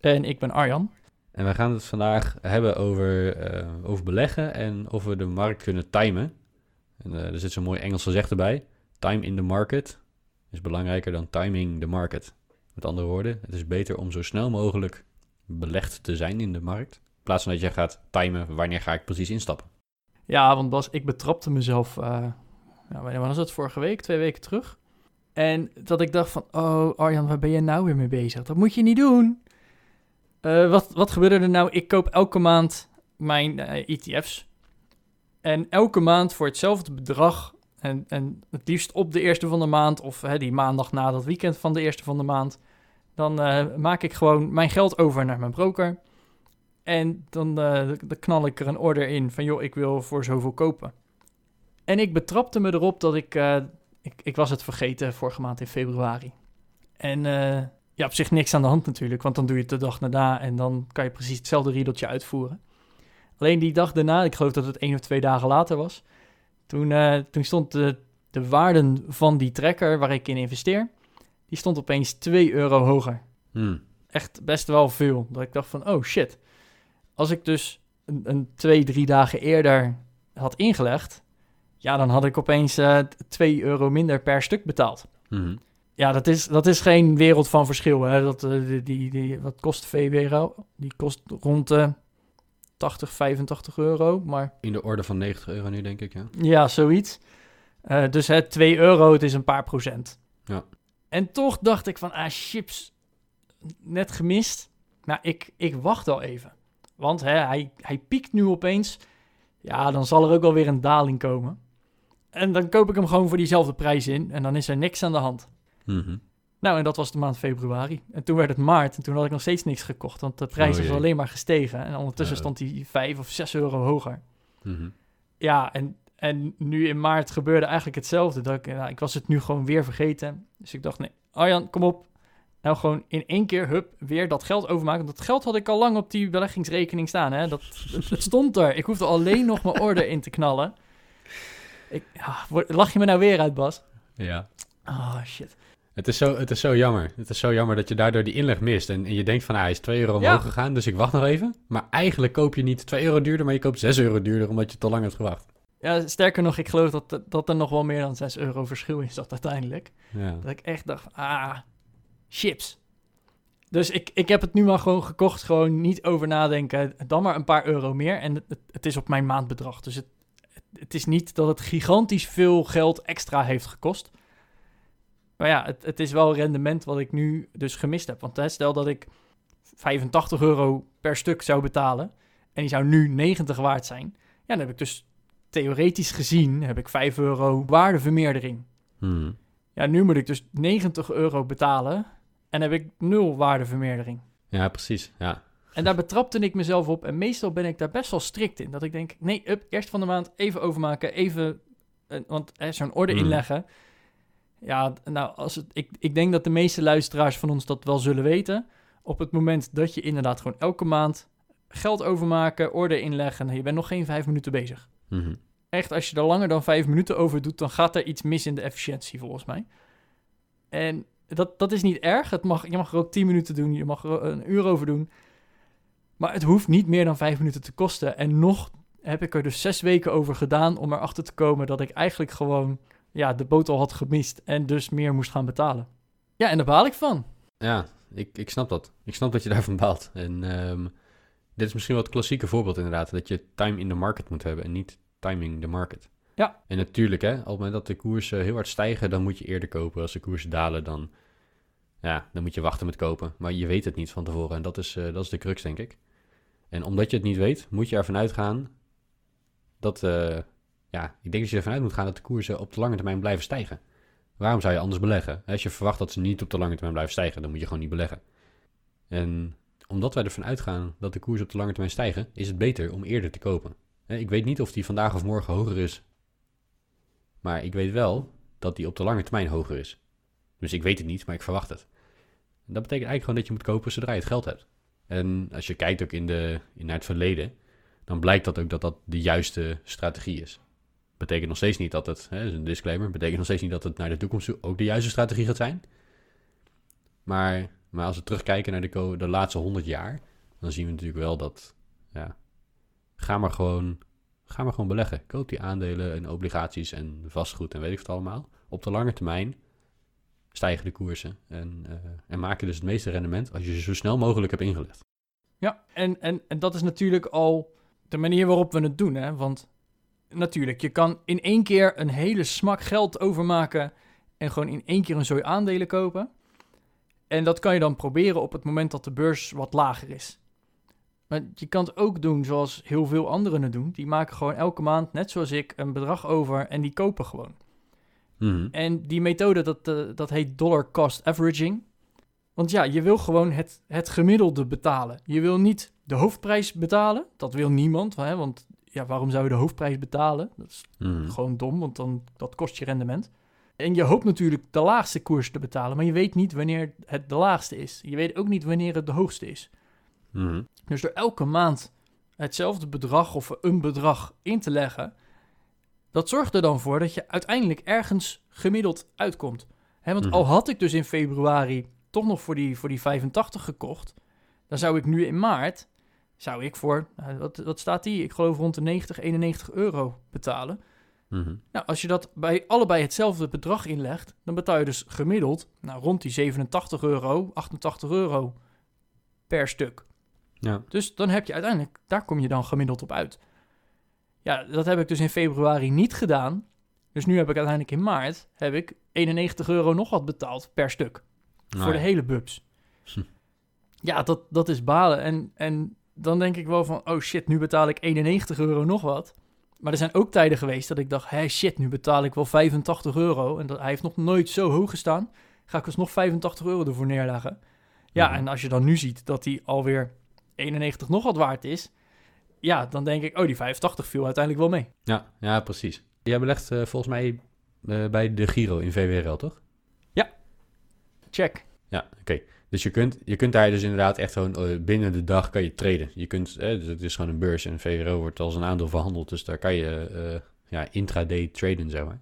En ik ben Arjan. en wij gaan het vandaag hebben over, eh, over beleggen en of we de markt kunnen timen. En, eh, er zit zo'n mooi Engels gezegd erbij. Time in the market is belangrijker dan timing the market. Met andere woorden, het is beter om zo snel mogelijk belegd te zijn in de markt. In plaats van dat je gaat timen wanneer ga ik precies instappen. Ja, want Bas, ik betrapte mezelf, uh, ja, wanneer was het, vorige week, twee weken terug. En dat ik dacht van, oh Arjan, waar ben je nou weer mee bezig? Dat moet je niet doen. Eh, wat, wat gebeurde er nou? Ik koop elke maand mijn eh, ETF's. En elke maand voor hetzelfde bedrag. En, en het liefst op de eerste van de maand. Of hè, die maandag na dat weekend van de eerste van de maand. Dan eh, maak ik gewoon mijn geld over naar mijn broker. En dan, dan knal ik er een order in van... joh, ik wil voor zoveel kopen. En ik betrapte me erop dat ik... ik, ik was het vergeten vorige maand in februari. En ja, op zich niks aan de hand natuurlijk, want dan doe je het de dag daarna en dan kan je precies hetzelfde riedeltje uitvoeren. Alleen die dag daarna, ik geloof dat het één of twee dagen later was, toen, eh, toen stond de, de waarden van die tracker waar ik in investeer, die stond opeens 2 euro hoger. Hmm. Echt best wel veel. Dat ik dacht van, oh shit. Als ik dus een, een twee, drie dagen eerder had ingelegd, ja, dan had ik opeens eh 2 euro minder per stuk betaald. Mhm. Ja, dat is, dat is geen wereld van verschil. Hè? Dat, eh, die, die, die, wat kost VWRO? Die kost rond de 80, 85 euro. Maar In de orde van 90 euro nu, denk ik, ja. ja, zoiets. Eh, dus hè, 2 euro, het is een paar procent. Ja. En toch dacht ik van, ah, chips, net gemist. Nou, ik, ik wacht al even. Want hè, hij, hij piekt nu opeens. Ja, dan zal er ook wel weer een daling komen. En dan koop ik hem gewoon voor diezelfde prijs in. En dan is er niks aan de hand. Mhm. Nou, en dat was de maand februari. En toen werd het maart en toen had ik nog steeds niks gekocht, want de prijs Oh alleen maar gestegen. En ondertussen stond hij 5 of 6 euro hoger. Mhm. Ja, en, en nu in maart gebeurde eigenlijk hetzelfde. Dat ik, ja, ik was het nu gewoon weer vergeten. Dus ik dacht, nee, Arjan, kom op. Nou, gewoon in één keer, hup, weer dat geld overmaken. Want dat geld had ik al lang op die beleggingsrekening staan. Hè? Dat, het, stond er. Ik hoefde alleen nog mijn order in te knallen. Ik, word- lach je me nou weer uit, Bas? Ja. Ah, shit. Het is, zo, het is zo jammer. Het is zo jammer dat je daardoor die inleg mist. En, en je denkt van, ah, hij is 2 euro omhoog Ja. gegaan, dus ik wacht nog even. Maar eigenlijk koop je niet 2 euro duurder, maar je koopt 6 euro duurder omdat je te lang hebt gewacht. Ja, sterker nog, ik geloof dat, dat er nog wel meer dan 6 euro verschil is dat uiteindelijk. Ja. Dat ik echt dacht, ah, chips. Dus ik, ik heb het nu maar gewoon gekocht, gewoon niet over nadenken. Dan maar een paar euro meer en het, het- is op mijn maandbedrag. Dus het, het is niet dat het gigantisch veel geld extra heeft gekost. Maar ja, het, het is wel rendement wat ik nu dus gemist heb. Want hè, stel dat ik 85 euro per stuk zou betalen en die zou nu 90 waard zijn. Ja, dan heb ik dus theoretisch gezien heb ik 5 euro waardevermeerdering. Mhm. Ja, nu moet ik dus 90 euro betalen en heb ik nul waardevermeerdering. ja, precies. Ja. En daar betrapte ik mezelf op en meestal ben ik daar best wel strikt in. Dat ik denk, nee, up, eerst van de maand even overmaken, even, eh, want zo'n orde Hmm. inleggen. Ja, nou, als het, ik, ik denk dat de meeste luisteraars van ons dat wel zullen weten. Op het moment dat je inderdaad gewoon elke maand geld overmaken, orde inleggen, nou, je bent nog geen vijf minuten bezig. Mhm. Echt, als je er langer dan vijf minuten over doet, dan gaat er iets mis in de efficiëntie, volgens mij. En dat, dat is niet erg. Het mag, je mag er ook tien minuten doen, je mag er een uur over doen. Maar het hoeft niet meer dan vijf minuten te kosten. En nog heb ik er dus zes weken over gedaan om erachter te komen dat ik eigenlijk gewoon ja, de boot al had gemist en dus meer moest gaan betalen. Ja, en daar baal ik van. Ja, ik, ik snap dat. Ik snap dat je daarvan baalt. En ehm, dit is misschien wel het klassieke voorbeeld inderdaad. Dat je time in the market moet hebben en niet timing the market. Ja. En natuurlijk, hè, op het moment dat de koersen heel hard stijgen, dan moet je eerder kopen. Als de koersen dalen, dan, ja, dan moet je wachten met kopen. Maar je weet het niet van tevoren en dat is, eh, dat is de crux, denk ik. En omdat je het niet weet, moet je ervan uitgaan dat, eh, ja, ik denk dat je ervan uit moet gaan dat de koersen op de lange termijn blijven stijgen. Waarom zou je anders beleggen? Als je verwacht dat ze niet op de lange termijn blijven stijgen, dan moet je gewoon niet beleggen. En omdat wij ervan uitgaan dat de koers op de lange termijn stijgen, is het beter om eerder te kopen. Ik weet niet of die vandaag of morgen hoger is. Maar ik weet wel dat die op de lange termijn hoger is. Dus ik weet het niet, maar ik verwacht het. En dat betekent eigenlijk gewoon dat je moet kopen zodra je het geld hebt. En als je kijkt ook in de, in naar het verleden, dan blijkt dat ook dat dat de juiste strategie is. Betekent nog steeds niet dat het, hè, is een disclaimer, betekent nog steeds niet dat het naar de toekomst toe ook de juiste strategie gaat zijn. Maar, maar als we terugkijken naar de, de laatste 100 jaar, dan zien we natuurlijk wel dat, ja, ga maar gewoon, ga maar gewoon beleggen. Koop die aandelen en obligaties en vastgoed en weet ik wat allemaal. Op de lange termijn stijgen de koersen en, eh, en maak je dus het meeste rendement als je ze zo snel mogelijk hebt ingelegd. Ja, en, en, en dat is natuurlijk al de manier waarop we het doen. Hè? Want natuurlijk, je kan in één keer een hele smak geld overmaken en gewoon in één keer een zooi aandelen kopen. En dat kan je dan proberen op het moment dat de beurs wat lager is. Maar je kan het ook doen zoals heel veel anderen het doen. Die maken gewoon elke maand, net zoals ik, een bedrag over en die kopen gewoon. Mhm. En die methode, dat, eh, dat heet dollar cost averaging. Want ja, je wil gewoon het, het gemiddelde betalen. Je wil niet de hoofdprijs betalen. Dat wil niemand, hè? want ja, waarom zou je de hoofdprijs betalen? Dat is Mhm. gewoon dom, want dan, dat kost je rendement. En je hoopt natuurlijk de laagste koers te betalen, maar je weet niet wanneer het de laagste is. Je weet ook niet wanneer het de hoogste is. Mhm. Dus door elke maand hetzelfde bedrag of een bedrag in te leggen, dat zorgt er dan voor dat je uiteindelijk ergens gemiddeld uitkomt. Want Mhm. al had ik dus in februari toch nog voor die, voor die 85 gekocht, dan zou ik nu in maart, zou ik voor, nou, wat, wat staat die? Ik geloof rond de 90, 91 euro betalen. Mhm. Nou, als je dat bij allebei hetzelfde bedrag inlegt, dan betaal je dus gemiddeld nou, rond die 87 euro, 88 euro per stuk. Ja. Dus dan heb je uiteindelijk, daar kom je dan gemiddeld op uit. Ja, dat heb ik dus in februari niet gedaan. Dus nu heb ik uiteindelijk in maart heb ik 91 euro nog wat betaald per stuk. Nou voor de hele bubs. Hm. Ja, dat, dat is balen. En, en dan denk ik wel van, oh shit, nu betaal ik 91 euro nog wat. Maar er zijn ook tijden geweest dat ik dacht, hé shit, nu betaal ik wel 85 euro. En dat, hij heeft nog nooit zo hoog gestaan. Ga ik alsnog 85 euro ervoor neerleggen. Ja, Mhm. en als je dan nu ziet dat hij alweer 91 nog wat waard is. Ja, dan denk ik, oh, die 85 viel uiteindelijk wel mee. Ja, ja, precies. Jij belegt eh, volgens mij eh, bij de Giro in VWRL, toch? Check. Ja, oké. Dus je kunt, je kunt daar dus inderdaad echt gewoon eh, binnen de dag kan je traden. Je kunt, eh, dus het is gewoon een beurs en VWRL wordt als een aandeel verhandeld. Dus daar kan je eh, ja, intraday traden, zeg maar.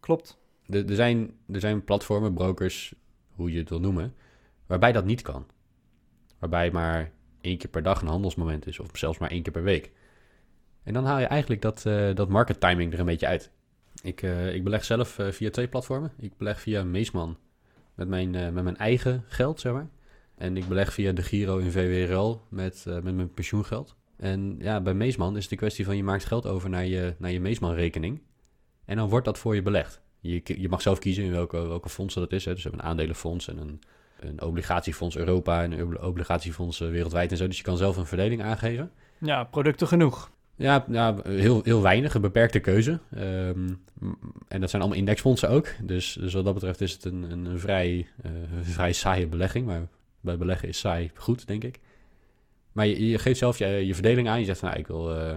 Klopt. Er, er, zijn, er zijn platformen, brokers, hoe je het wil noemen, waarbij dat niet kan. Waarbij maar één keer per dag een handelsmoment is, of zelfs maar één keer per week. En dan haal je eigenlijk dat, eh, dat market timing er een beetje uit. Ik, ik beleg zelf via twee platformen. Ik beleg via Meesman met mijn, eh, met mijn eigen geld, zeg maar. En ik beleg via de Giro in VWRL met, eh, met mijn pensioengeld. En ja, bij Meesman is het de kwestie van je maakt geld over naar je, naar je Meesman-rekening. En dan wordt dat voor je belegd. Je, je mag zelf kiezen in welke, welke fondsen dat is. Hè. Dus we hebben een aandelenfonds en een, een obligatiefonds Europa en een obligatiefonds wereldwijd en zo. Dus je kan zelf een verdeling aangeven. Ja, producten genoeg. Ja, heel, heel weinig, een beperkte keuze. Ehm, en dat zijn allemaal indexfondsen ook. Dus, dus wat dat betreft is het een, een, vrij, eh, vrij saaie belegging. Maar bij beleggen is saai goed, denk ik. Maar je, je geeft zelf je, je verdeling aan. Je zegt van, nou, ik wil, eh,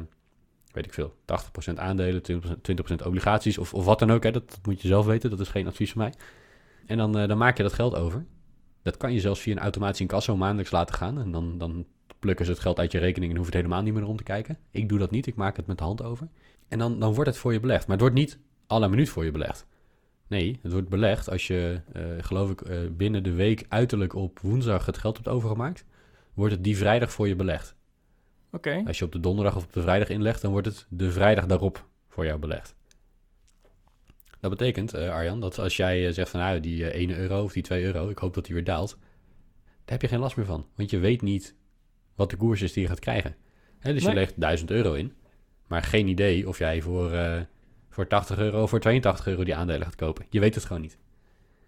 weet ik veel, 80% aandelen, 20%, 20% obligaties of, of wat dan ook. Hè. Dat, dat moet je zelf weten, dat is geen advies van mij. En dan, eh, dan maak je dat geld over. Dat kan je zelfs via een automatische incasso maandelijks laten gaan. En dan, dan plukken ze het geld uit je rekening en hoef je het helemaal niet meer om te kijken. Ik doe dat niet, ik maak het met de hand over. En dan, dan wordt het voor je belegd. Maar het wordt niet alle minuut voor je belegd. Nee, het wordt belegd als je, eh, geloof ik, eh, binnen de week uiterlijk op woensdag het geld hebt overgemaakt. Wordt het die vrijdag voor je belegd. Oké. Als je op de donderdag of op de vrijdag inlegt, dan wordt het de vrijdag daarop voor jou belegd. Dat betekent, eh, Arjan, dat als jij zegt van nou, die eh, 1 euro of die 2 euro, ik hoop dat die weer daalt, daar heb je geen last meer van. Want je weet niet wat de koers is die je gaat krijgen. Dus Nee. je legt 1000 euro in, maar geen idee of jij voor, eh, voor 80 euro of voor 82 euro die aandelen gaat kopen. Je weet het gewoon niet.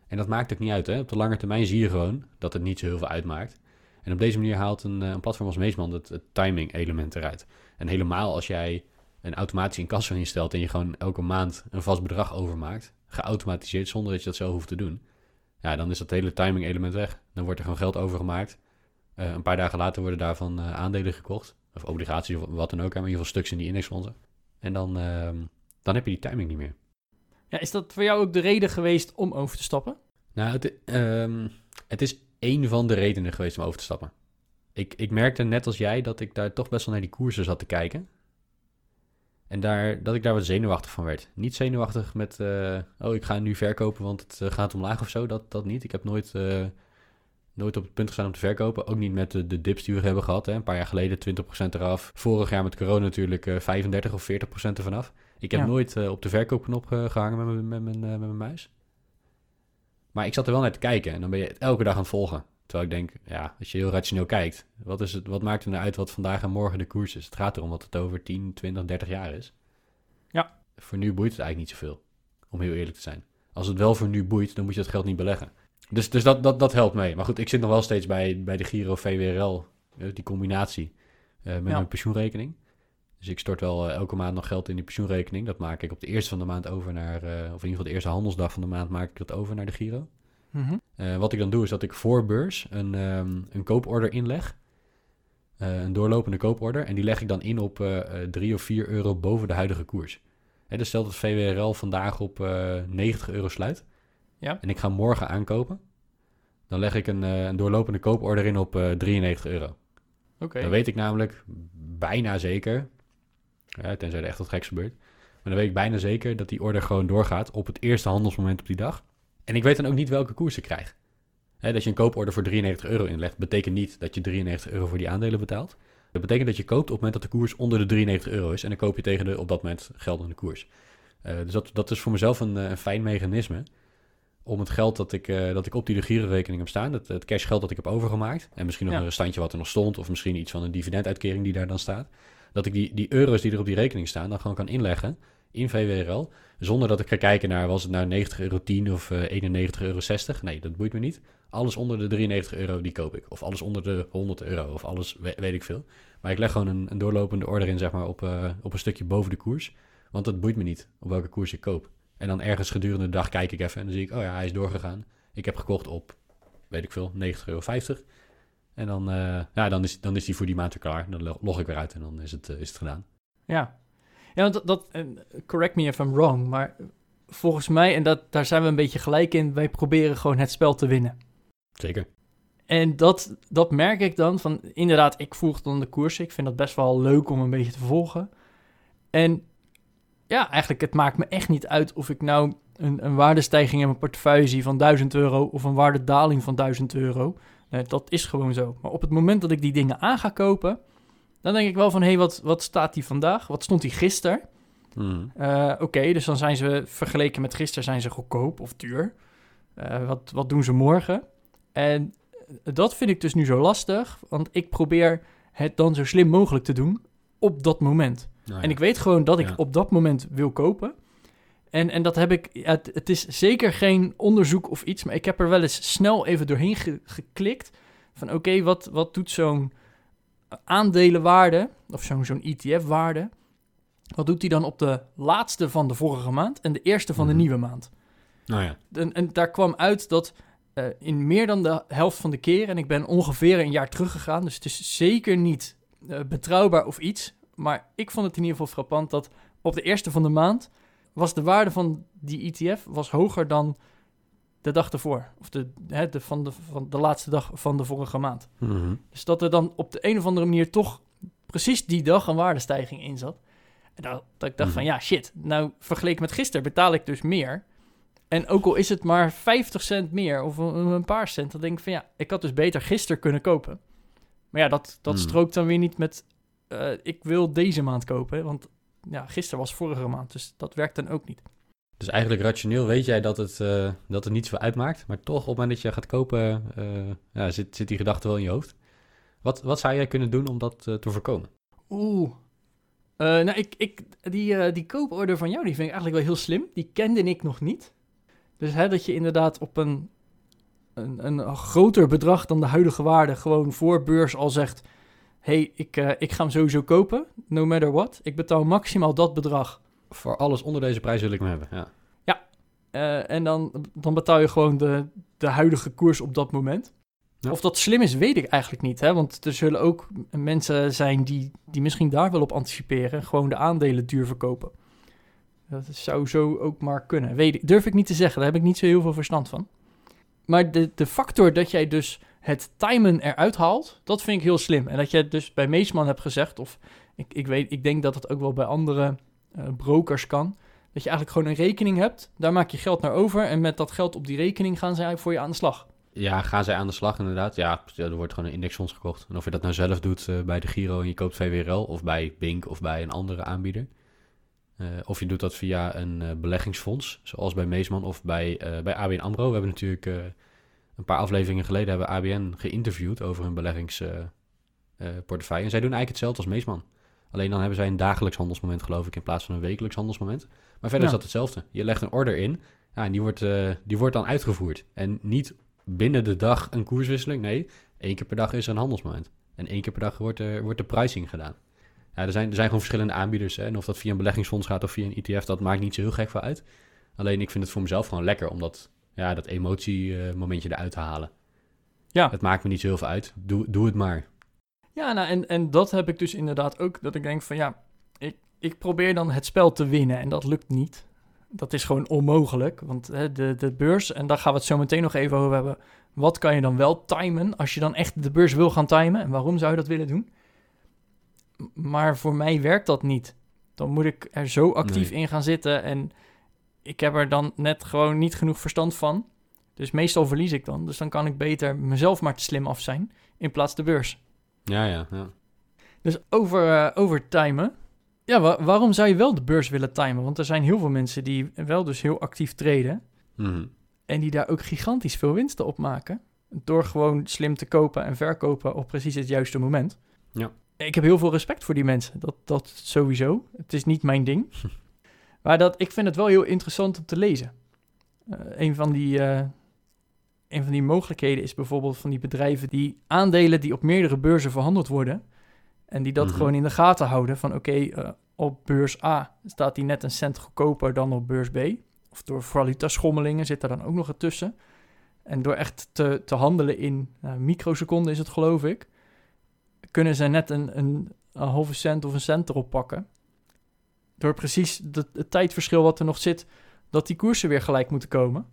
En dat maakt ook niet uit. Hè? Op de lange termijn zie je gewoon dat het niet zo heel veel uitmaakt. En op deze manier haalt een, eh, een platform als Meesman het, het timing element eruit. En helemaal als jij een automatische incasso instelt en je gewoon elke maand een vast bedrag overmaakt, geautomatiseerd zonder dat je dat zelf hoeft te doen, ja, dan is dat hele timing element weg. Dan wordt er gewoon geld overgemaakt Eh, een paar dagen later worden daarvan eh, aandelen gekocht. Of obligaties of wat dan ook. Maar in ieder geval stuks in die indexfondsen. En dan, ehm, dan heb je die timing niet meer. Ja, is dat voor jou ook de reden geweest om over te stappen? Nou, het, ehm, het is één van de redenen geweest om over te stappen. Ik, ik merkte net als jij dat ik daar toch best wel naar die koersen zat te kijken. En daar, dat ik daar wat zenuwachtig van werd. Niet zenuwachtig met, eh, oh, ik ga nu verkopen, want het gaat omlaag of zo. Dat, dat niet. Ik heb nooit, nooit op het punt gestaan om te verkopen. Ook niet met de, de dips die we hebben gehad. Hè. Een paar jaar geleden 20% eraf. Vorig jaar met corona natuurlijk eh 35 of 40% ervan af. Ik heb Ja. nooit eh, op de verkoopknop eh, gehangen met, mijn- met, mijn, eh, met mijn muis. Maar ik zat er wel naar te kijken en dan ben je het elke dag aan het volgen. Terwijl ik denk, ja, als je heel rationeel kijkt, wat, is het, wat maakt er nou uit wat vandaag en morgen de koers is? Het gaat erom wat het over 10, 20, 30 jaar is. Ja. Voor nu boeit het eigenlijk niet zoveel, om heel eerlijk te zijn. Als het wel voor nu boeit, dan moet je dat geld niet beleggen. Dus, dus dat, dat, dat helpt mee. Maar goed, ik zit nog wel steeds bij, bij de Giro VWRL, eh, die combinatie eh, met Ja. mijn pensioenrekening. Dus ik stort wel eh, elke maand nog geld in die pensioenrekening. Dat maak ik op de eerste van de maand over naar, of in ieder geval de eerste handelsdag van de maand maak ik dat over naar de Giro. Mhm. Wat ik dan doe is dat ik voor beurs een, ehm, een kooporder inleg. Een doorlopende kooporder. En die leg ik dan in op eh 3 of 4 euro boven de huidige koers. Hè, dus stel dat VWRL vandaag op eh 90 euro sluit. Ja. En ik ga morgen aankopen. Dan leg ik een, eh, een doorlopende kooporder in op eh 93 euro. Oké. Dan weet ik namelijk bijna zeker, ja, tenzij er echt wat geks gebeurt, maar dan weet ik bijna zeker dat die order gewoon doorgaat op het eerste handelsmoment op die dag. En ik weet dan ook niet welke koers ik krijg. Dat je een kooporder voor 93 euro inlegt, betekent niet dat je 93 euro voor die aandelen betaalt. Dat betekent dat je koopt op het moment dat de koers onder de 93 euro is en dan koop je tegen de op dat moment geldende koers. Eh, dus dat, dat is voor mezelf een, eh, een fijn mechanisme om het geld dat ik, eh, dat ik op die Giro-rekening heb staan, het, het cashgeld dat ik heb overgemaakt, en misschien nog Ja. een standje wat er nog stond, of misschien iets van een dividenduitkering die daar dan staat, dat ik die, die euro's die er op die rekening staan, dan gewoon kan inleggen in VWRL, zonder dat ik ga kijken naar, was het nou 90,10 euro of eh 91,60 euro? Nee, dat boeit me niet. Alles onder de 93 euro, die koop ik. Of alles onder de 100 euro, of alles, we- weet ik veel. Maar ik leg gewoon een, een doorlopende order in, zeg maar, op, eh, op een stukje boven de koers. Want het boeit me niet op welke koers ik koop. En dan ergens gedurende de dag kijk ik even en dan zie ik, oh ja, hij is doorgegaan. Ik heb gekocht op, weet ik veel, 90,50 euro. En dan, eh, ja, dan, is, dan is die voor die maand weer klaar. Dan lo- log ik weer uit en dan is het, eh, is het gedaan. Ja. Ja, want dat, dat correct me if I'm wrong, maar volgens mij, en dat, daar zijn we een beetje gelijk in, wij proberen gewoon het spel te winnen. Zeker. En dat, dat merk ik dan van, inderdaad, ik volg dan de koers. Ik vind dat best wel leuk om een beetje te volgen. En ja, eigenlijk, het maakt me echt niet uit of ik nou een, een waardestijging in mijn portefeuille zie van 1000 euro of een waardedaling van 1000 euro. Nee, dat is gewoon zo. Maar op het moment dat ik die dingen aan ga kopen, dan denk ik wel van, hé, hey, wat, wat staat die vandaag? Wat stond die gisteren? Mhm. Eh, Oké, dus dan zijn ze vergeleken met gisteren zijn ze goedkoop of duur. Eh, wat, wat doen ze morgen? En dat vind ik dus nu zo lastig, want ik probeer het dan zo slim mogelijk te doen op dat moment. Nou ja. En ik weet gewoon dat ik Ja. op dat moment wil kopen. En, en dat heb ik, het, het is zeker geen onderzoek of iets, maar ik heb er wel eens snel even doorheen ge- geklikt. Van oké, wat, wat doet zo'n aandelenwaarde, of zo'n zo'n ETF-waarde, wat doet die dan op de laatste van de vorige maand en de eerste van Mhm. de nieuwe maand? Nou ja. En, en daar kwam uit dat eh, in meer dan de helft van de keren, en ik ben ongeveer een jaar teruggegaan, dus het is zeker niet eh, betrouwbaar of iets, maar ik vond het in ieder geval frappant dat op de eerste van de maand was de waarde van die ETF was hoger dan de dag ervoor, of de, hè, de, van, de, van de laatste dag van de vorige maand. Mhm. Dus dat er dan op de een of andere manier toch precies die dag een waardestijging in zat. En dat, dat ik dacht van Mhm. ja, shit. Nou, vergeleken met gisteren betaal ik dus meer. En ook al is het maar 50 cent meer of een, een paar cent, dan denk ik van ja, ik had dus beter gisteren kunnen kopen. Maar ja, dat, dat Mhm. strookt dan weer niet met eh, ik wil deze maand kopen. Want ja, gisteren was vorige maand, dus dat werkt dan ook niet. Dus eigenlijk rationeel weet jij dat het, eh, dat het niet zoveel uitmaakt. Maar toch op het moment dat je gaat kopen, eh, ja, zit, zit die gedachte wel in je hoofd. Wat, wat zou jij kunnen doen om dat te voorkomen? Oeh. Eh, nou, ik, ik, die, die kooporder van jou, die vind ik eigenlijk wel heel slim. Die kende ik nog niet. Dus hè, dat je inderdaad op een, een, een groter bedrag dan de huidige waarde gewoon voor beurs al zegt... hey, ik, eh, ik ga hem sowieso kopen, no matter what. Ik betaal maximaal dat bedrag. Voor alles onder deze prijs wil ik hem hebben. Ja. Eh, en dan, dan betaal je gewoon de, de huidige koers op dat moment. Ja. Of dat slim is, weet ik eigenlijk niet. Hè? Want er zullen ook mensen zijn die, die misschien daar wel op anticiperen. Gewoon de aandelen duur verkopen. Dat zou zo ook maar kunnen. Weet ik, durf ik niet te zeggen. Daar heb ik niet zo heel veel verstand van. Maar de, de factor dat jij dus het timen eruit haalt, dat vind ik heel slim. En dat je het dus bij Meesman hebt gezegd, of ik, ik, weet, ik denk dat het ook wel bij andere eh, brokers kan. Dat je eigenlijk gewoon een rekening hebt, daar maak je geld naar over. En met dat geld op die rekening gaan zij voor je aan de slag. Ja, gaan zij aan de slag inderdaad? Ja, er wordt gewoon een indexfonds gekocht. En of je dat nou zelf doet eh, bij de Giro en je koopt VWRL... of bij Bink of bij een andere aanbieder... eh, of je doet dat via een beleggingsfonds, zoals bij Meesman of bij, bij ABN AMRO. We hebben natuurlijk een paar afleveringen geleden hebben ABN geïnterviewd over hun beleggingsportefeuille. en zij doen eigenlijk hetzelfde als Meesman. Alleen dan hebben zij een dagelijks handelsmoment, geloof ik, in plaats van een wekelijks handelsmoment. Maar verder Ja. is dat hetzelfde. Je legt een order in ja, en die wordt, eh, die wordt dan uitgevoerd. En niet binnen de dag een koerswisseling. Nee, één keer per dag is er een handelsmoment. En één keer per dag wordt er, wordt de pricing gedaan. Ja, er, zijn, er zijn gewoon verschillende aanbieders. Hè? En of dat via een beleggingsfonds gaat of via een ETF, dat maakt niet zo heel gek veel uit. Alleen ik vind het voor mezelf gewoon lekker om dat, ja, dat emotiemomentje eruit te halen. Ja. Het maakt me niet zo heel veel uit. Doe, doe het maar. Ja, nou, en, en dat heb ik dus inderdaad ook. Dat ik denk van ja, ik, ik probeer dan het spel te winnen en dat lukt niet. Dat is gewoon onmogelijk, want hè, de, de beurs, en daar gaan we het zo meteen nog even over hebben. Wat kan je dan wel timen als je dan echt de beurs wil gaan timen? En waarom zou je dat willen doen? Maar voor mij werkt dat niet. Dan moet ik er zo actief Nee. in gaan zitten en ik heb er dan net gewoon niet genoeg verstand van. Dus meestal verlies ik dan. Dus dan kan ik beter mezelf maar te slim af zijn in plaats de beurs. Ja, ja, ja. Dus over, eh, over timen. Ja, wa- waarom zou je wel de beurs willen timen? Want er zijn heel veel mensen die wel dus heel actief treden. Mhm. En die daar ook gigantisch veel winsten op maken. Door gewoon slim te kopen en verkopen op precies het juiste moment. Ja. Ik heb heel veel respect voor die mensen. Dat, dat sowieso. Het is niet mijn ding. maar dat, ik vind het wel heel interessant om te lezen. Eh, een, van die, eh, een van die mogelijkheden is bijvoorbeeld van die bedrijven die aandelen die op meerdere beurzen verhandeld worden. En die dat Mhm. gewoon in de gaten houden van oké, eh, op beurs A staat die net een cent goedkoper dan op beurs B. Of door valutaschommelingen zit er dan ook nog ertussen. En door echt te, te handelen in microseconden is het geloof ik, kunnen ze net een, een, een halve cent of een cent erop pakken. Door precies de- het tijdverschil wat er nog zit, dat die koersen weer gelijk moeten komen.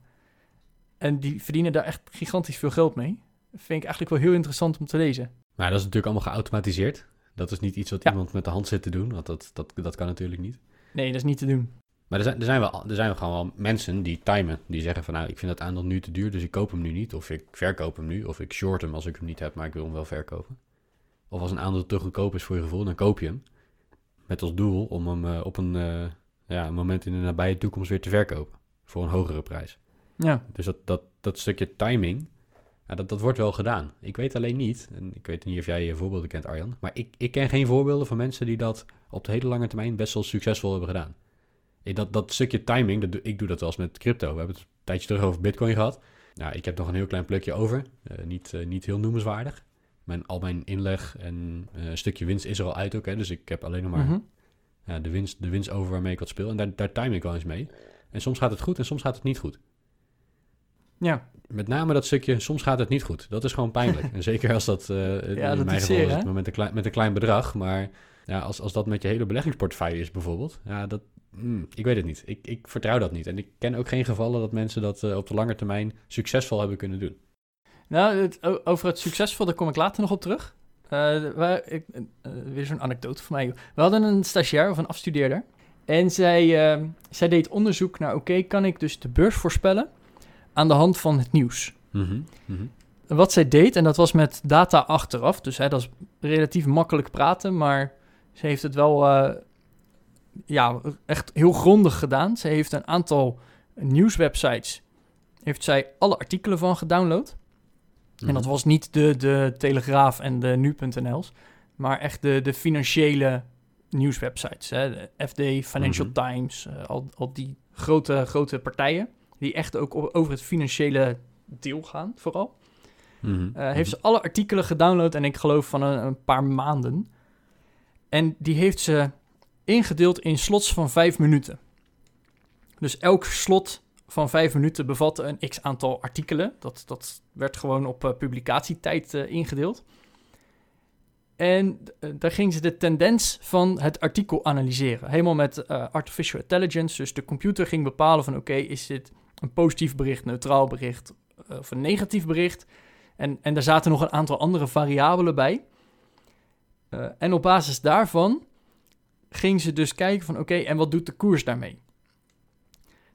En die verdienen daar echt gigantisch veel geld mee. Dat vind ik eigenlijk wel heel interessant om te lezen. Maar dat is natuurlijk allemaal geautomatiseerd. Dat is niet iets wat Ja. iemand met de hand zit te doen, want dat, dat, dat kan natuurlijk niet. Nee, dat is niet te doen. Maar er zijn, er, zijn wel, er zijn gewoon wel mensen die timen. Die zeggen van nou, ik vind dat aandeel nu te duur, dus ik koop hem nu niet. Of ik verkoop hem nu. Of ik short hem als ik hem niet heb, maar ik wil hem wel verkopen. Of als een aandeel te goedkoop is voor je gevoel, dan koop je hem. Met als doel om hem eh, op een, eh, ja, een moment in de nabije toekomst weer te verkopen. Voor een hogere prijs. Ja, Dus dat, dat, dat stukje timing, ja, dat, dat wordt wel gedaan. Ik weet alleen niet, en ik weet niet of jij je voorbeelden kent Arjan, maar ik, ik ken geen voorbeelden van mensen die dat op de hele lange termijn best wel succesvol hebben gedaan. Ik, dat, dat stukje timing, dat, ik doe dat wel eens met crypto. We hebben het een tijdje terug over bitcoin gehad. Nou, ik heb nog een heel klein plukje over, Eh, niet, niet heel noemenswaardig. Mijn, al mijn inleg en eh, een stukje winst is er al uit ook, hè, dus ik heb alleen nog maar Mhm. ja, de, winst, de winst over waarmee ik wat speel. En daar, daar time ik wel eens mee. En soms gaat het goed en soms gaat het niet goed. ja. Met name dat stukje, soms gaat het niet goed. Dat is gewoon pijnlijk. en zeker als dat, eh, in dat mijn is geval zeer, is het met een, klein, met een klein bedrag. Maar ja, als, als dat met je hele beleggingsportefeuille is bijvoorbeeld, ja, dat, mm, ik weet het niet. Ik, ik vertrouw dat niet. En ik ken ook geen gevallen dat mensen dat eh, op de lange termijn succesvol hebben kunnen doen. Nou, het, over het succesvol, daar kom ik later nog op terug. Eh, waar, ik, eh, weer zo'n anekdote van mij. We hadden een stagiair of een afstudeerder. En zij, eh, zij deed onderzoek naar, oké, kan ik dus de beurs voorspellen aan de hand van het nieuws? Mhm, mhm. Wat zij deed, en dat was met data achteraf, dus hè, dat is relatief makkelijk praten, maar ze heeft het wel eh, ja, echt heel grondig gedaan. Ze heeft een aantal nieuwswebsites, heeft zij alle artikelen van gedownload. En dat Mhm. was niet de, de Telegraaf en de Nu.nl's, maar echt de, de financiële nieuwswebsites. Hè? De FD, Financial Mhm. Times, eh, al, al die grote, grote partijen, die echt ook over het financiële deel gaan, vooral. Mhm, Eh, heeft ze alle artikelen gedownload en ik geloof van een, een paar maanden. En die heeft ze ingedeeld in slots van vijf minuten. Dus elk slot van vijf minuten bevatte een x aantal artikelen. Dat, dat werd gewoon op uh, publicatietijd uh, ingedeeld. En uh, daar gingen ze de tendens van het artikel analyseren. Helemaal met artificial intelligence. Dus de computer ging bepalen van oké, is dit een positief bericht, neutraal bericht of een negatief bericht. En, en daar zaten nog een aantal andere variabelen bij. en op basis daarvan ging ze dus kijken van oké, en wat doet de koers daarmee?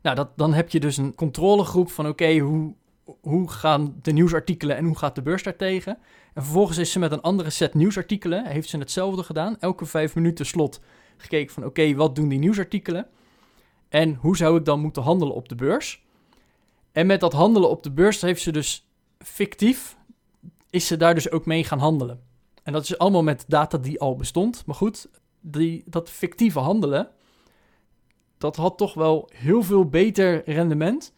Nou, dat, dan heb je dus een controlegroep van oké, hoe, hoe gaan de nieuwsartikelen en hoe gaat de beurs daartegen? En vervolgens is ze met een andere set nieuwsartikelen, heeft ze hetzelfde gedaan. Elke vijf minuten slot gekeken van oké, wat doen die nieuwsartikelen? En hoe zou ik dan moeten handelen op de beurs? En met dat handelen op de beurs heeft ze dus fictief, is ze daar dus ook mee gaan handelen. En dat is allemaal met data die al bestond. Maar goed, die, dat fictieve handelen, dat had toch wel heel veel beter rendement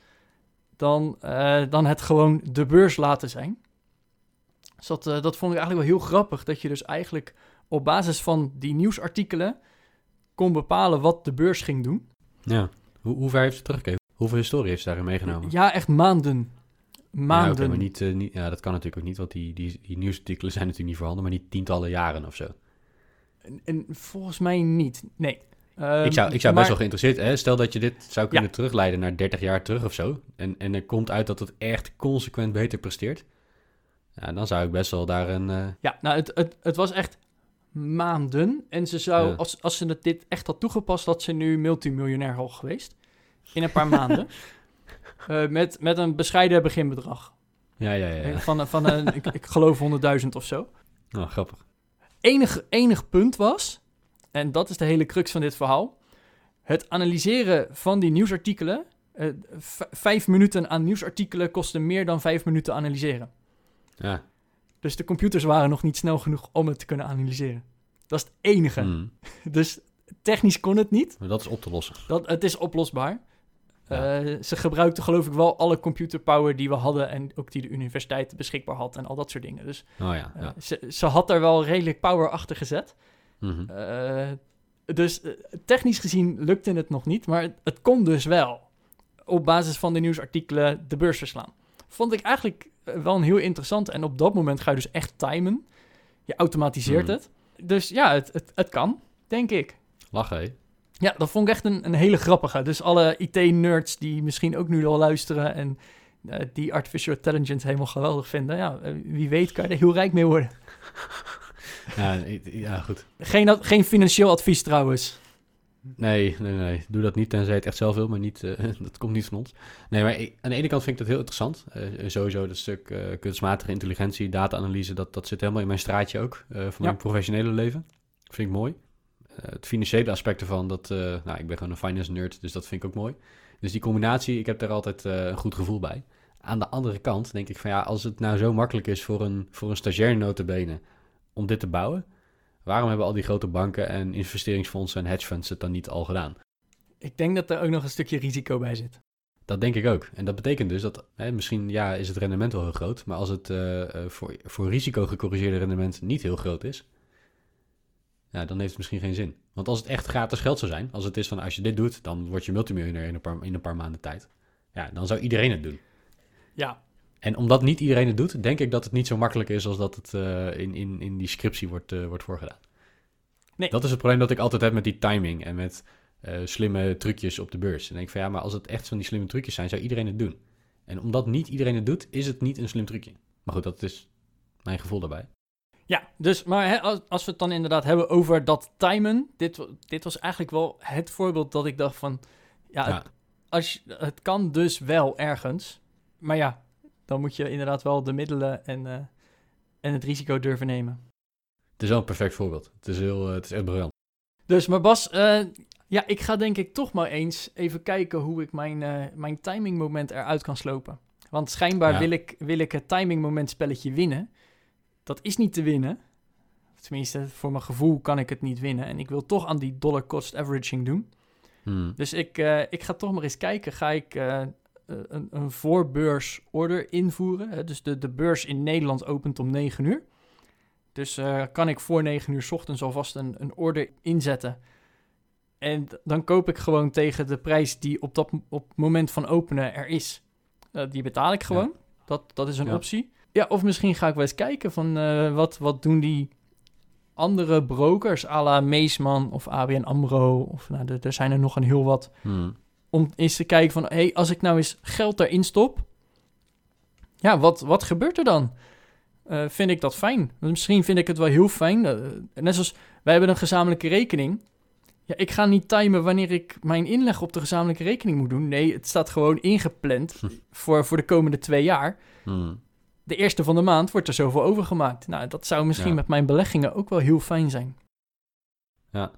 dan, uh, dan het gewoon de beurs laten zijn. Dus dat, uh, dat vond ik eigenlijk wel heel grappig, dat je dus eigenlijk op basis van die nieuwsartikelen kon bepalen wat de beurs ging doen. Ja, hoe, hoe ver heeft ze teruggekeken? Hoeveel historie heeft ze daarin meegenomen? Ja, echt maanden. Maanden. Ja, okay, maar niet, uh, niet, ja, dat kan natuurlijk ook niet, want die, die, die nieuwsartikelen zijn natuurlijk niet voorhanden, maar niet tientallen jaren of zo. En, en volgens mij niet, nee. Um, ik zou, ik zou maar, best wel geïnteresseerd, hè? stel dat je dit zou kunnen ja. terugleiden naar 30 jaar terug of zo. En, en er komt uit dat het echt consequent beter presteert. Ja, dan zou ik best wel daar een... Uh... Ja, nou, het, het, het was echt maanden. En ze zou, ja. als, als ze het dit echt had toegepast, had ze nu multimiljonair hoog geweest. In een paar maanden. Uh, met, met een bescheiden beginbedrag. Ja, ja, ja. ja. Van, van een, ik, ik geloof 100.000 of zo. Oh, grappig. Enig, enig punt was, en dat is de hele crux van dit verhaal. Het analyseren van die nieuwsartikelen. Uh, vijf minuten aan nieuwsartikelen kostte meer dan vijf minuten analyseren. Ja. Dus de computers waren nog niet snel genoeg om het te kunnen analyseren. Dat is het enige. Mm. Dus technisch kon het niet. Maar dat is op te lossen. Dat, het is oplosbaar. Ja. Uh, ze gebruikten geloof ik wel alle computerpower die we hadden en ook die de universiteit beschikbaar had en al dat soort dingen. Dus oh ja, ja. Uh, ze, ze, had daar wel redelijk power achter gezet. Mm -hmm. uh, dus technisch gezien lukte het nog niet, maar het, het kon dus wel. Op basis van de nieuwsartikelen de beurs verslaan. Vond ik eigenlijk wel een heel interessant. En op dat moment ga je dus echt timen. Je automatiseert mm. het. Dus ja, het, het, het kan, denk ik. Lachen, hé. Ja, dat vond ik echt een, een hele grappige. Dus alle IT-nerds die misschien ook nu al luisteren en uh, die artificial intelligence helemaal geweldig vinden. Ja, wie weet kan je er heel rijk mee worden. ja, ja, goed. Geen, geen financieel advies trouwens. Nee, nee, nee. Doe dat niet tenzij je het echt zelf wil, maar niet, uh, dat komt niet van ons. Nee, maar ik, aan de ene kant vind ik dat heel interessant. Uh, sowieso dat stuk uh, kunstmatige intelligentie, data-analyse, dat, dat zit helemaal in mijn straatje ook. van ja. mijn professionele leven. Vind ik mooi. het financiële aspect ervan, dat, nou, ik ben gewoon een finance nerd, dus dat vind ik ook mooi. Dus die combinatie, ik heb daar altijd een goed gevoel bij. Aan de andere kant denk ik van ja, als het nou zo makkelijk is voor een, voor een stagiair notabene om dit te bouwen Waarom hebben al die grote banken en investeringsfondsen en hedge funds het dan niet al gedaan? Ik denk dat er ook nog een stukje risico bij zit. Dat denk ik ook. En dat betekent dus dat hè, misschien ja, is het rendement wel heel groot, maar als het uh, voor, voor risico gecorrigeerde rendement niet heel groot is, ja, dan heeft het misschien geen zin. Want als het echt gratis geld zou zijn, als het is van als je dit doet, dan word je multimiljonair in een paar, in een paar maanden tijd. Ja, dan zou iedereen het doen. Ja. En omdat niet iedereen het doet, denk ik dat het niet zo makkelijk is als dat het uh, in, in, in die scriptie wordt, uh, wordt voorgedaan. Nee. Dat is het probleem dat ik altijd heb met die timing en met uh, slimme trucjes op de beurs. En denk ik van ja, maar als het echt van die slimme trucjes zijn, zou iedereen het doen. En omdat niet iedereen het doet, is het niet een slim trucje. Maar goed, dat is mijn gevoel daarbij. Ja, dus maar als, als we het dan inderdaad hebben over dat timen. Dit, dit was eigenlijk wel het voorbeeld dat ik dacht van... Ja, ja. Het, als het kan dus wel ergens. Maar ja, dan moet je inderdaad wel de middelen en, uh, en het risico durven nemen. Het is wel een perfect voorbeeld. Het is, heel, uh, het is echt briljant. Dus, maar Bas, uh, ja, ik ga denk ik toch maar eens even kijken hoe ik mijn, mijn timing moment eruit kan slopen. Want schijnbaar ja. wil, ik, wil ik het timing moment spelletje winnen. Dat is niet te winnen. Tenminste, voor mijn gevoel kan ik het niet winnen. En ik wil toch aan die dollar cost averaging doen. Hmm. Dus ik, uh, ik ga toch maar eens kijken. Ga ik uh, een, een voorbeursorder invoeren? Hè? Dus de, de beurs in Nederland opent om 9 uur. Dus uh, kan ik voor 9 uur s ochtends alvast een, een order inzetten. En dan koop ik gewoon tegen de prijs die op dat op het moment van openen er is. Eh, die betaal ik gewoon. Dat, dat is een Ja. optie. Ja, of misschien ga ik wel eens kijken van eh, wat, wat doen die andere brokers à la Meesman of ABN AMRO. Of nou, er- er zijn er nog een heel wat Hmm. Om eens te kijken van... hé, hey, als ik nou eens geld daarin stop... ja, wat, wat gebeurt er dan? Eh, vind ik dat fijn? Misschien vind ik het wel heel fijn. eh, net zoals, wij hebben een gezamenlijke rekening. Ja, ik ga niet timen wanneer ik mijn inleg op de gezamenlijke rekening moet doen. Nee, het staat gewoon ingepland Hm. voor, voor de komende twee jaar. Hmm. De eerste van de maand wordt er zoveel overgemaakt. Nou, dat zou misschien Ja. met mijn beleggingen ook wel heel fijn zijn. Ja,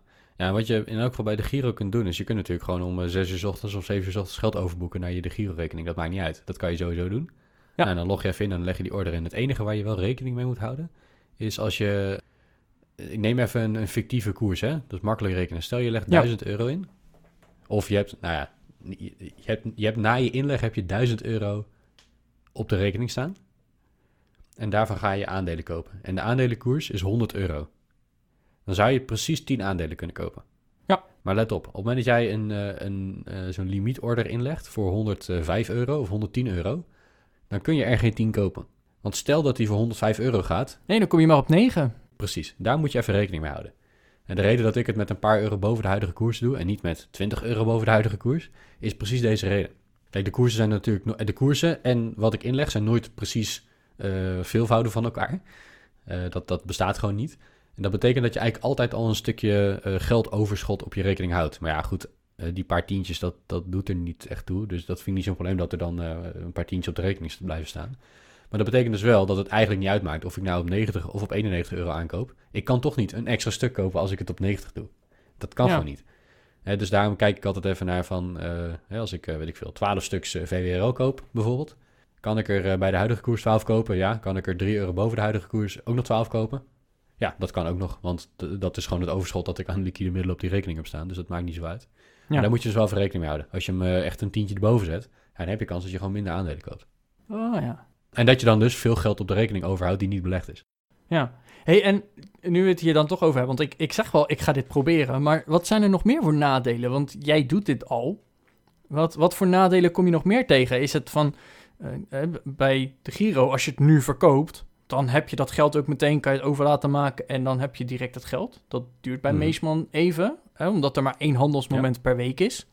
wat je in elk geval bij de Giro kunt doen, is je kunt natuurlijk gewoon om eh, 6 uur 's ochtends of 7 uur 's ochtends geld overboeken naar je de Giro-rekening. Dat maakt niet uit. Dat kan je sowieso doen. Ja. Ja. En dan log je even in en dan leg je die order in. Het enige waar je wel rekening mee moet houden, is als je... Ik neem even een, een fictieve koers, hè. Dat is makkelijk rekenen. Stel je legt Ja. 1000 euro in. Of je hebt, nou ja, je je hebt, je hebt na je inleg heb je 1000 euro op de rekening staan. En daarvan ga je aandelen kopen. En de aandelenkoers is 100 euro. Dan zou je precies 10 aandelen kunnen kopen. Ja. Maar let op, op het moment dat jij een, eh, een, eh, zo'n limietorder inlegt voor 105 euro of 110 euro, dan kun je er geen 10 kopen. Want stel dat die voor 105 euro gaat, Nee, dan kom je maar op 9. precies, daar moet je even rekening mee houden. En de reden dat ik het met een paar euro boven de huidige koers doe en niet met 20 euro boven de huidige koers, is precies deze reden. Kijk, de koersen zijn natuurlijk, de koersen en wat ik inleg zijn nooit precies eh, veelvouden van elkaar. Dat, dat bestaat gewoon niet. En dat betekent dat je eigenlijk altijd al een stukje eh, geldoverschot op je rekening houdt. Maar ja, goed, eh, die paar tientjes, dat, dat doet er niet echt toe. Dus dat vind ik niet zo'n probleem dat er dan eh, een paar tientjes op de rekening blijven staan. Maar dat betekent dus wel dat het eigenlijk niet uitmaakt of ik nou op 90 of op 91 euro aankoop. Ik kan toch niet een extra stuk kopen als ik het op 90 doe. Dat kan Ja. gewoon niet. Dus daarom kijk ik altijd even naar van, als ik, weet ik veel, 12 stuks eh, VWRL koop bijvoorbeeld. Kan ik er bij de huidige koers 12 kopen? Ja. Kan ik er 3 euro boven de huidige koers ook nog 12 kopen? Ja, dat kan ook nog, want dat is gewoon het overschot dat ik aan liquide middelen op die rekening heb staan. Dus dat maakt niet zo uit. Maar daar moet je dus wel voor rekening mee houden. Als je hem eh, echt een tientje erboven zet, dan heb je kans dat je gewoon minder aandelen koopt. Oh ja. En dat je dan dus veel geld op de rekening overhoudt die niet belegd is. Ja. hey, en nu we het hier dan toch over hebben, want ik, ik zeg wel, ik ga dit proberen, maar wat zijn er nog meer voor nadelen? Want jij doet dit al. Wat, wat voor nadelen kom je nog meer tegen? Is het van, eh, eh, bij de Giro, als je het nu verkoopt, dan heb je dat geld ook meteen, kan je het over laten maken en dan heb je direct het geld. Dat duurt bij Mhm. Meesman even, hè, omdat er maar één handelsmoment per week is.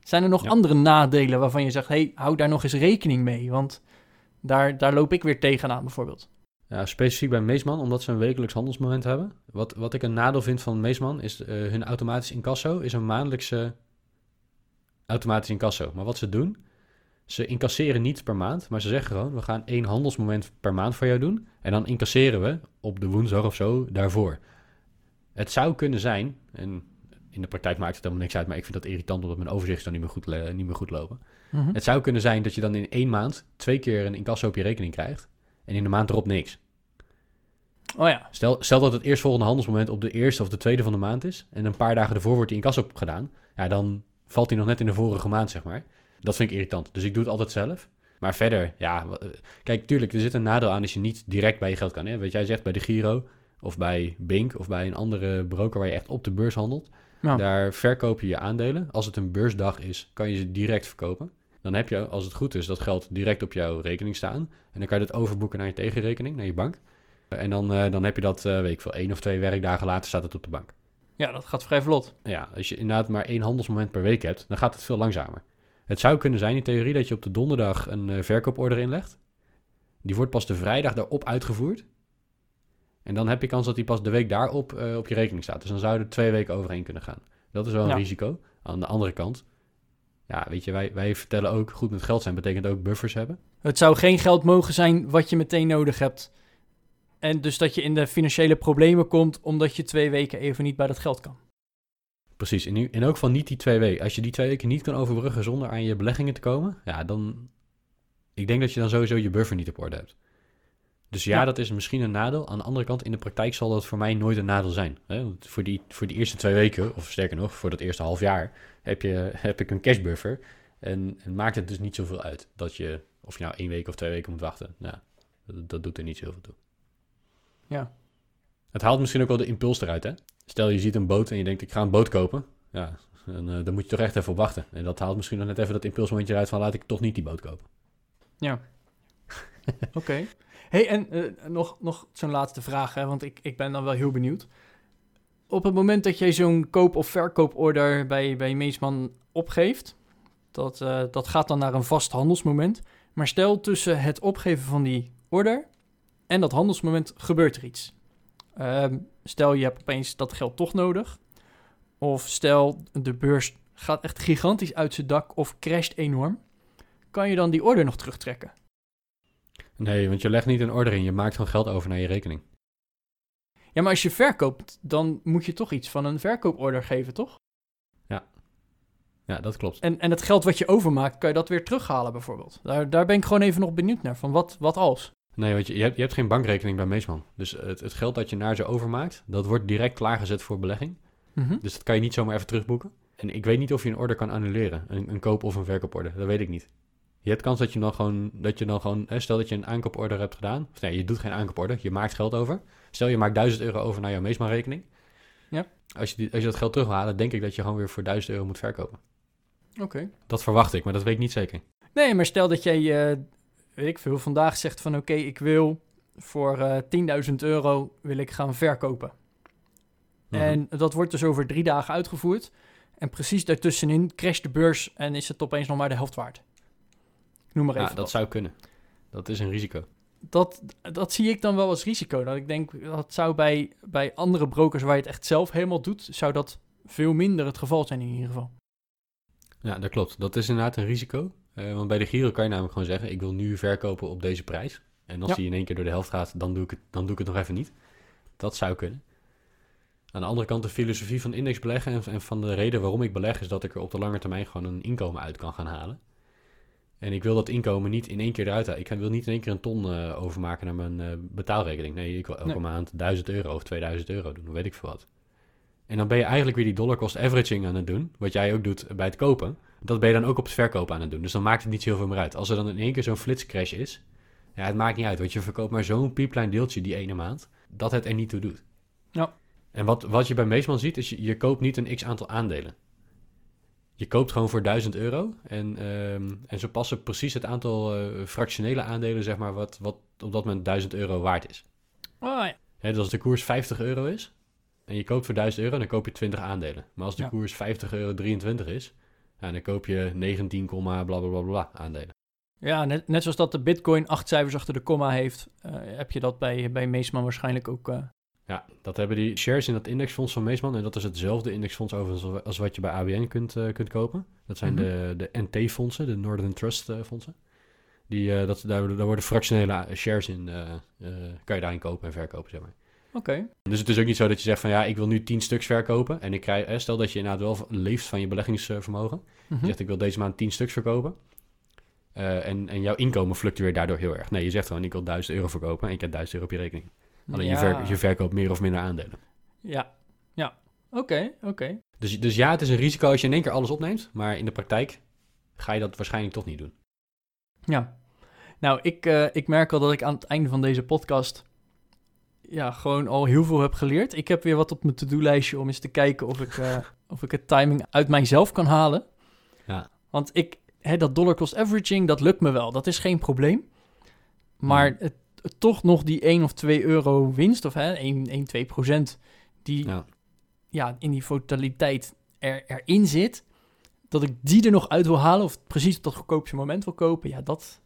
Zijn er nog Ja. andere nadelen waarvan je zegt, hey, hou daar nog eens rekening mee, want daar, daar loop ik weer tegenaan bijvoorbeeld. Ja, specifiek bij Meesman, omdat ze een wekelijks handelsmoment hebben. Wat, wat ik een nadeel vind van Meesman is eh, hun automatisch incasso is een maandelijkse automatisch incasso. Maar wat ze doen, ze incasseren niet per maand, maar ze zeggen gewoon, we gaan één handelsmoment per maand voor jou doen. En dan incasseren we op de woensdag of zo daarvoor. Het zou kunnen zijn, en in de praktijk maakt het helemaal niks uit, maar ik vind dat irritant omdat mijn overzicht dan niet meer goed, niet meer goed lopen. Mhm. Het zou kunnen zijn dat je dan in één maand twee keer een incasso op je rekening krijgt. En in de maand erop niks. Oh ja, Stel, stel dat het eerstvolgende handelsmoment op de eerste of de tweede van de maand is. En een paar dagen ervoor wordt die incasso gedaan. Ja, dan valt hij nog net in de vorige maand, zeg maar. Dat vind ik irritant. Dus ik doe het altijd zelf. Maar verder, ja. eh, Kijk, tuurlijk, er zit een nadeel aan als je niet direct bij je geld kan. Hè? Wat jij zegt bij de Giro of bij Bink of bij een andere broker waar je echt op de beurs handelt. Ja. Daar verkoop je je aandelen. Als het een beursdag is, kan je ze direct verkopen. Dan heb je, als het goed is, dat geld direct op jouw rekening staan. En dan kan je dat overboeken naar je tegenrekening, naar je bank. En dan, eh, dan heb je dat, eh weet ik veel, één of twee werkdagen later staat het op de bank. ja, dat gaat vrij vlot. Ja, als je inderdaad maar één handelsmoment per week hebt, dan gaat het veel langzamer. Het zou kunnen zijn in theorie dat je op de donderdag een eh, verkooporder inlegt. Die wordt pas de vrijdag daarop uitgevoerd. En dan heb je kans dat die pas de week daarop eh, op je rekening staat. Dus dan zouden er twee weken overheen kunnen gaan. Dat is wel een Ja. risico. Aan de andere kant, ja, weet je, wij, wij vertellen ook goed met geld zijn betekent ook buffers hebben. Het zou geen geld mogen zijn wat je meteen nodig hebt. En dus dat je in de financiële problemen komt omdat je twee weken even niet bij dat geld kan. Precies, in, in elk geval niet die twee weken. Als je die twee weken niet kan overbruggen zonder aan je beleggingen te komen, ja, dan. Ik denk dat je dan sowieso je buffer niet op orde hebt. Dus ja, Ja. dat is misschien een nadeel. Aan de andere kant, in de praktijk zal dat voor mij nooit een nadeel zijn. Hè? Want voor, die, voor die eerste twee weken, of sterker nog, voor dat eerste half jaar, heb, je, heb ik een cash buffer. En, en maakt het dus niet zoveel uit dat je, of je nou één week of twee weken moet wachten. Nou, dat, dat doet er niet zoveel toe. Ja. Het haalt misschien ook wel de impuls eruit, hè? Stel je ziet een boot en je denkt, ik ga een boot kopen. ja, dan, eh, dan moet je toch echt even op wachten. En dat haalt misschien dan net even dat impulsmomentje eruit van laat ik toch niet die boot kopen. Ja. Oké. hey, en eh, nog, nog zo'n laatste vraag, hè, want ik, ik ben dan wel heel benieuwd. Op het moment dat jij zo'n koop- of verkooporder bij, bij Meesman opgeeft, dat, eh, dat gaat dan naar een vast handelsmoment. Maar stel tussen het opgeven van die order en dat handelsmoment gebeurt er iets. Ehm, stel je hebt opeens dat geld toch nodig. Of stel de beurs gaat echt gigantisch uit zijn dak of crasht enorm. Kan je dan die order nog terugtrekken? Nee, want je legt niet een order in, je maakt gewoon geld over naar je rekening. Ja, maar als je verkoopt, dan moet je toch iets van een verkooporder geven, toch? Ja, dat klopt. En, en het geld wat je overmaakt, kan je dat weer terughalen bijvoorbeeld? Daar, daar ben ik gewoon even nog benieuwd naar. Van wat, wat als? Nee, want je, je, hebt, je hebt geen bankrekening bij Meesman. Dus het, het geld dat je naar ze overmaakt, dat wordt direct klaargezet voor belegging. Mhm. Dus dat kan je niet zomaar even terugboeken. En ik weet niet of je een order kan annuleren. Een, een koop- of een verkooporder. Dat weet ik niet. Je hebt kans dat je dan gewoon, dat je dan gewoon hè, stel dat je een aankooporder hebt gedaan. Of nee, je doet geen aankooporder, je maakt geld over. Stel je maakt 1000 euro over naar jouw Meesman-rekening. Ja. Als je, die, als je dat geld terug wil halen, denk ik dat je gewoon weer voor 1000 euro moet verkopen. Oké. Dat verwacht ik, maar dat weet ik niet zeker. Nee, maar stel dat jij, eh, weet ik veel, vandaag zegt van oké, ik wil voor eh 10.000 euro wil ik gaan verkopen. Mhm. En dat wordt dus over drie dagen uitgevoerd. En precies daartussenin crasht de beurs en is het opeens nog maar de helft waard. Ik Noem maar even ja, dat zou kunnen. Dat is een risico. dat, dat zie ik dan wel als risico. Dat ik denk, dat zou bij, bij andere brokers waar je het echt zelf helemaal doet, zou dat veel minder het geval zijn in ieder geval. Ja, dat klopt. Dat is inderdaad een risico. Eh, want bij de Giro kan je namelijk gewoon zeggen: ik wil nu verkopen op deze prijs. En als Ja. die in één keer door de helft gaat, dan doe, ik het, dan doe ik het nog even niet. Dat zou kunnen. Aan de andere kant, de filosofie van indexbeleggen en, en van de reden waarom ik beleg, is dat ik er op de lange termijn gewoon een inkomen uit kan gaan halen. En ik wil dat inkomen niet in één keer eruit halen. Ik wil niet in één keer een ton eh, overmaken naar mijn eh, betaalrekening. Nee, ik wil elke Nee. maand 1000 euro of 2000 euro doen, weet ik veel wat. En dan ben je eigenlijk weer die dollar cost averaging aan het doen, wat jij ook doet bij het kopen. Dat ben je dan ook op het verkopen aan het doen. Dus dan maakt het niet zo heel veel meer uit. Als er dan in één keer zo'n flitscrash is, ja, het maakt niet uit. Want je verkoopt maar zo'n piepklein deeltje die ene maand, dat het er niet toe doet. Ja. En wat, wat je bij Meesman ziet, is je, je koopt niet een x-aantal aandelen. Je koopt gewoon voor 1000 euro. En, ehm, en ze passen precies het aantal eh, fractionele aandelen, zeg maar, wat, wat op dat moment 1000 euro waard is. Oh, ja. Hè, dus als de koers 50 euro is en je koopt voor 1000 euro, dan koop je 20 aandelen. Maar als de Ja. koers 50 euro 23 is, ja, dan koop je 19, bla bla bla bla aandelen. ja net, net zoals dat de bitcoin acht cijfers achter de komma heeft, eh, heb je dat bij, bij Meesman waarschijnlijk ook. eh, Ja, dat hebben die shares in dat indexfonds van Meesman. En dat is hetzelfde indexfonds overigens als wat je bij ABN kunt, eh, kunt kopen. Dat zijn Mhm. de, de NT-fondsen, de Northern Trust fondsen. Die, dat, daar, daar worden fractionele shares in, kan je daarin kopen en verkopen, zeg maar. Oké. Dus het is ook niet zo dat je zegt van ja, ik wil nu 10 stuks verkopen. En ik krijg, stel dat je inderdaad wel leeft van je beleggingsvermogen. Mhm. Je zegt ik wil deze maand 10 stuks verkopen. Eh, en, en jouw inkomen fluctueert daardoor heel erg. Nee, je zegt gewoon ik wil 1000 euro verkopen en ik heb 1000 euro op je rekening. Alleen je, ver- je verkoopt meer of minder aandelen. Ja, ja. Oké, oké. Dus, dus ja, het is een risico als je in één keer alles opneemt. Maar in de praktijk ga je dat waarschijnlijk toch niet doen. Ja. Nou, ik, eh, ik merk al dat ik aan het einde van deze podcast ja, gewoon al heel veel heb geleerd. Ik heb weer wat op mijn to-do-lijstje om eens te kijken of ik, eh, of ik het timing uit mijzelf kan halen. Ja. Want ik, hè, dat dollar cost averaging, dat lukt me wel. Dat is geen probleem. Maar het, het toch nog die 1 of 2 euro winst, of hè, 1, 1 2 procent, die Ja. ja, in die volatiliteit er, erin zit, dat ik die er nog uit wil halen of precies op dat goedkoopste moment wil kopen, ja, dat,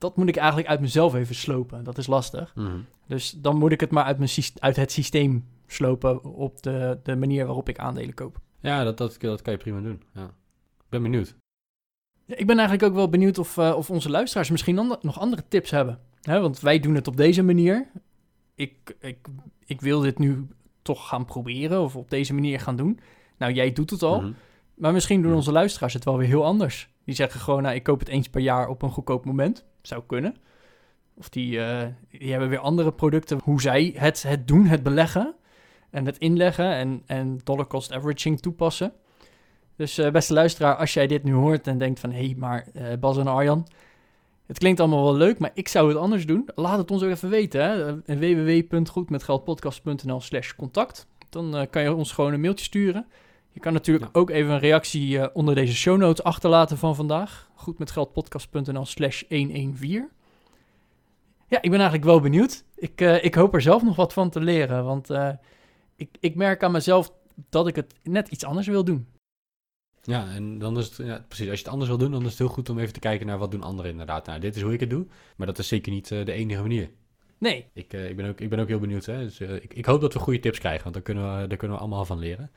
dat moet ik eigenlijk uit mezelf even slopen. Dat is lastig. Mhm. Dus dan moet ik het maar uit, mijn, uit het systeem slopen op de, de manier waarop ik aandelen koop. Ja, dat, dat, dat kan je prima doen. Ja. Ik ben benieuwd. Ik ben eigenlijk ook wel benieuwd of, eh, of onze luisteraars misschien ander- nog andere tips hebben. Want wij doen het op deze manier. Ik, ik, ik wil dit nu toch gaan proberen of op deze manier gaan doen. Nou, jij doet het al. Mhm. Maar misschien doen Ja. onze luisteraars het wel weer heel anders. Die zeggen gewoon, nou, ik koop het eens per jaar op een goedkoop moment. Zou kunnen. Of die, eh, die hebben weer andere producten. Hoe zij het, het doen, het beleggen en het inleggen en, en dollar cost averaging toepassen. Dus eh, beste luisteraar, als jij dit nu hoort en denkt van... hé, hey, maar eh, Bas en Arjan, het klinkt allemaal wel leuk... maar ik zou het anders doen. Laat het ons ook even weten. Www.goedmetgeldpodcast.nl slash contact. Dan kan je ons gewoon een mailtje sturen. Je kan natuurlijk Ja. ook even een reactie eh, onder deze show notes achterlaten van vandaag. Goedmetgeldpodcast.nl slash 114. Ja, ik ben eigenlijk wel benieuwd. Ik, eh, ik hoop er zelf nog wat van te leren. Want eh, ik, ik merk aan mezelf dat ik het net iets anders wil doen. Ja, en dan is het, ja, precies, als je het anders wil doen, dan is het heel goed om even te kijken naar wat doen anderen inderdaad. Nou, dit is hoe ik het doe, maar dat is zeker niet de enige manier. Nee, Ik, ik, ben, ook, ik ben ook heel benieuwd. Hè? Dus, ik, ik hoop dat we goede tips krijgen, want daar kunnen we, daar kunnen we allemaal van leren.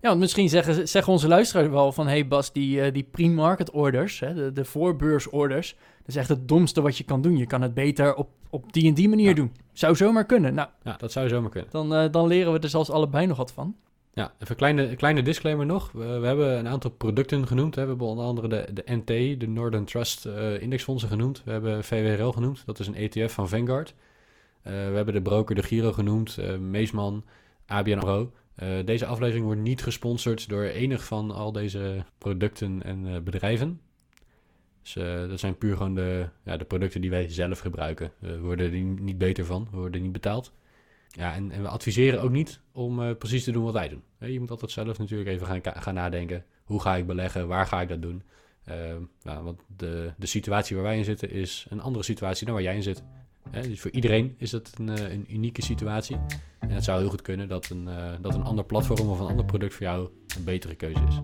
Ja, want misschien zeggen, zeggen onze luisteraars wel van... hey Bas, die, eh, die pre-market orders, hè, de, de voorbeursorders... dat is echt het domste wat je kan doen. Je kan het beter op, op die en die manier Ja. doen. Zou zomaar kunnen. Nou, Ja, dat zou zomaar kunnen. dan, eh, dan leren we er zelfs allebei nog wat van. Ja, even een kleine, kleine disclaimer nog. We, we hebben een aantal producten genoemd. Hè. We hebben onder andere de, de NT, de Northern Trust eh, indexfondsen genoemd. We hebben VWRL genoemd, dat is een ETF van Vanguard. We hebben de broker de Giro genoemd, Meesman, ABN AMRO. Eh, deze aflevering wordt niet gesponsord door enig van al deze producten en eh, bedrijven. Dus eh, dat zijn puur gewoon de, ja, de producten die wij zelf gebruiken. We worden er niet beter van, we worden niet betaald. Ja, en, we adviseren ook niet om precies te doen wat wij doen. Je moet altijd zelf natuurlijk even gaan, gaan nadenken. Hoe ga ik beleggen? Waar ga ik dat doen? Ja, want de, de situatie waar wij in zitten is een andere situatie dan waar jij in zit. Hè, dus voor iedereen is het een, eh, een unieke situatie. En het zou heel goed kunnen dat een, eh, dat een ander platform of een ander product voor jou een betere keuze is.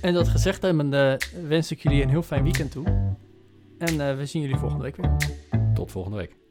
En dat gezegd hebbende wens ik jullie een heel fijn weekend toe. En eh, we zien jullie volgende week weer. Tot volgende week.